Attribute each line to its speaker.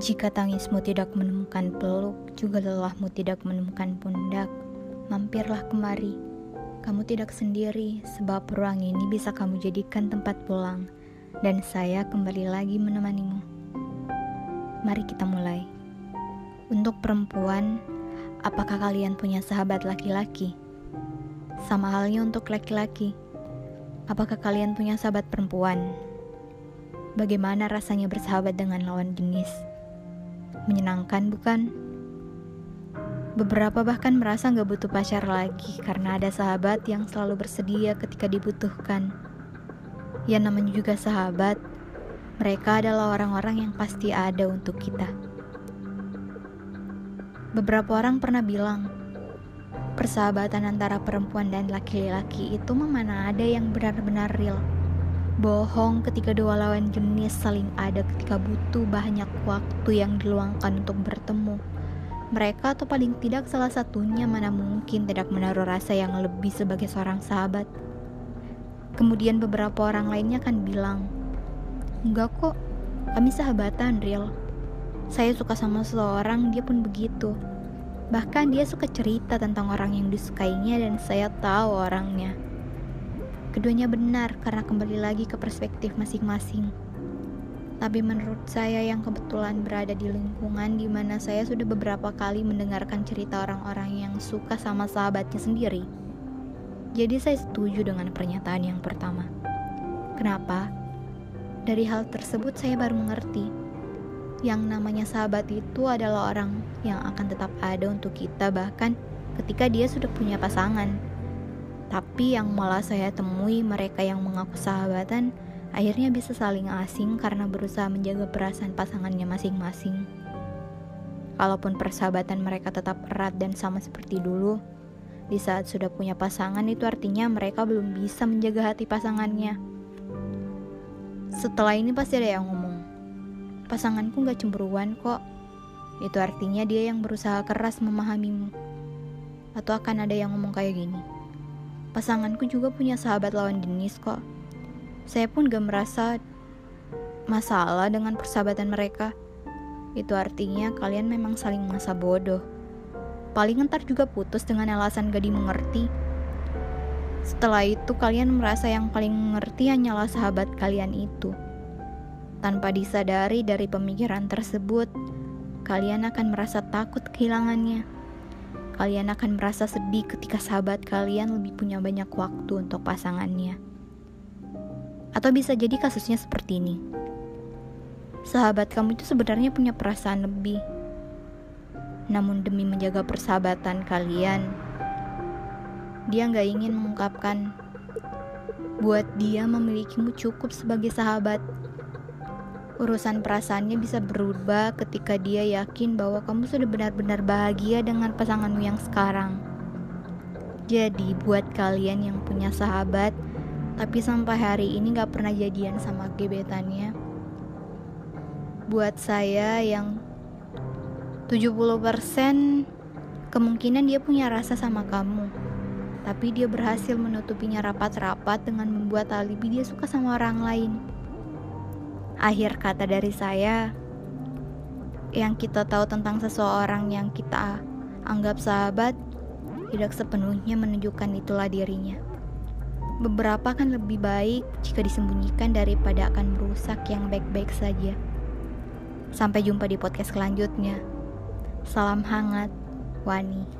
Speaker 1: Jika tangismu tidak menemukan peluk, juga lelahmu tidak menemukan pundak, mampirlah kemari. Kamu tidak sendiri, sebab ruang ini bisa kamu jadikan tempat pulang, dan saya kembali lagi menemanimu. Mari kita mulai. Untuk perempuan, apakah kalian punya sahabat laki-laki? Sama halnya untuk laki-laki. Apakah kalian punya sahabat perempuan? Bagaimana rasanya bersahabat dengan lawan jenis? Menyenangkan bukan? Beberapa bahkan merasa gak butuh pacar lagi karena ada sahabat yang selalu bersedia ketika dibutuhkan. Ya namanya juga sahabat, mereka adalah orang-orang yang pasti ada untuk kita. Beberapa orang pernah bilang, persahabatan antara perempuan dan laki-laki itu mana ada yang benar-benar real bohong ketika dua lawan jenis saling ada ketika butuh banyak waktu yang diluangkan untuk bertemu. Mereka atau paling tidak salah satunya mana mungkin tidak menaruh rasa yang lebih sebagai seorang sahabat. Kemudian beberapa orang lainnya kan bilang, Enggak kok, kami sahabatan real. Saya suka sama seseorang, dia pun begitu. Bahkan dia suka cerita tentang orang yang disukainya dan saya tahu orangnya. Keduanya benar karena kembali lagi ke perspektif masing-masing. Tapi menurut saya yang kebetulan berada di lingkungan di mana saya sudah beberapa kali mendengarkan cerita orang-orang yang suka sama sahabatnya sendiri. Jadi saya setuju dengan pernyataan yang pertama. Kenapa? Dari hal tersebut saya baru mengerti yang namanya sahabat itu adalah orang yang akan tetap ada untuk kita bahkan ketika dia sudah punya pasangan. Tapi yang malah saya temui mereka yang mengaku sahabatan akhirnya bisa saling asing karena berusaha menjaga perasaan pasangannya masing-masing. Kalaupun persahabatan mereka tetap erat dan sama seperti dulu, di saat sudah punya pasangan itu artinya mereka belum bisa menjaga hati pasangannya. Setelah ini pasti ada yang ngomong, pasanganku gak cemburuan kok. Itu artinya dia yang berusaha keras memahamimu. Atau akan ada yang ngomong kayak gini. Pasanganku juga punya sahabat lawan jenis kok. Saya pun gak merasa masalah dengan persahabatan mereka. Itu artinya kalian memang saling masa bodoh. Paling ntar juga putus dengan alasan gak dimengerti. Setelah itu kalian merasa yang paling mengerti hanyalah sahabat kalian itu. Tanpa disadari dari pemikiran tersebut, kalian akan merasa takut kehilangannya kalian akan merasa sedih ketika sahabat kalian lebih punya banyak waktu untuk pasangannya. Atau bisa jadi kasusnya seperti ini. Sahabat kamu itu sebenarnya punya perasaan lebih. Namun demi menjaga persahabatan kalian, dia nggak ingin mengungkapkan buat dia memilikimu cukup sebagai sahabat urusan perasaannya bisa berubah ketika dia yakin bahwa kamu sudah benar-benar bahagia dengan pasanganmu yang sekarang. Jadi, buat kalian yang punya sahabat, tapi sampai hari ini gak pernah jadian sama gebetannya, buat saya yang 70% kemungkinan dia punya rasa sama kamu. Tapi dia berhasil menutupinya rapat-rapat dengan membuat alibi dia suka sama orang lain akhir kata dari saya yang kita tahu tentang seseorang yang kita anggap sahabat tidak sepenuhnya menunjukkan itulah dirinya. Beberapa kan lebih baik jika disembunyikan daripada akan merusak yang baik-baik saja. Sampai jumpa di podcast selanjutnya. Salam hangat, Wani.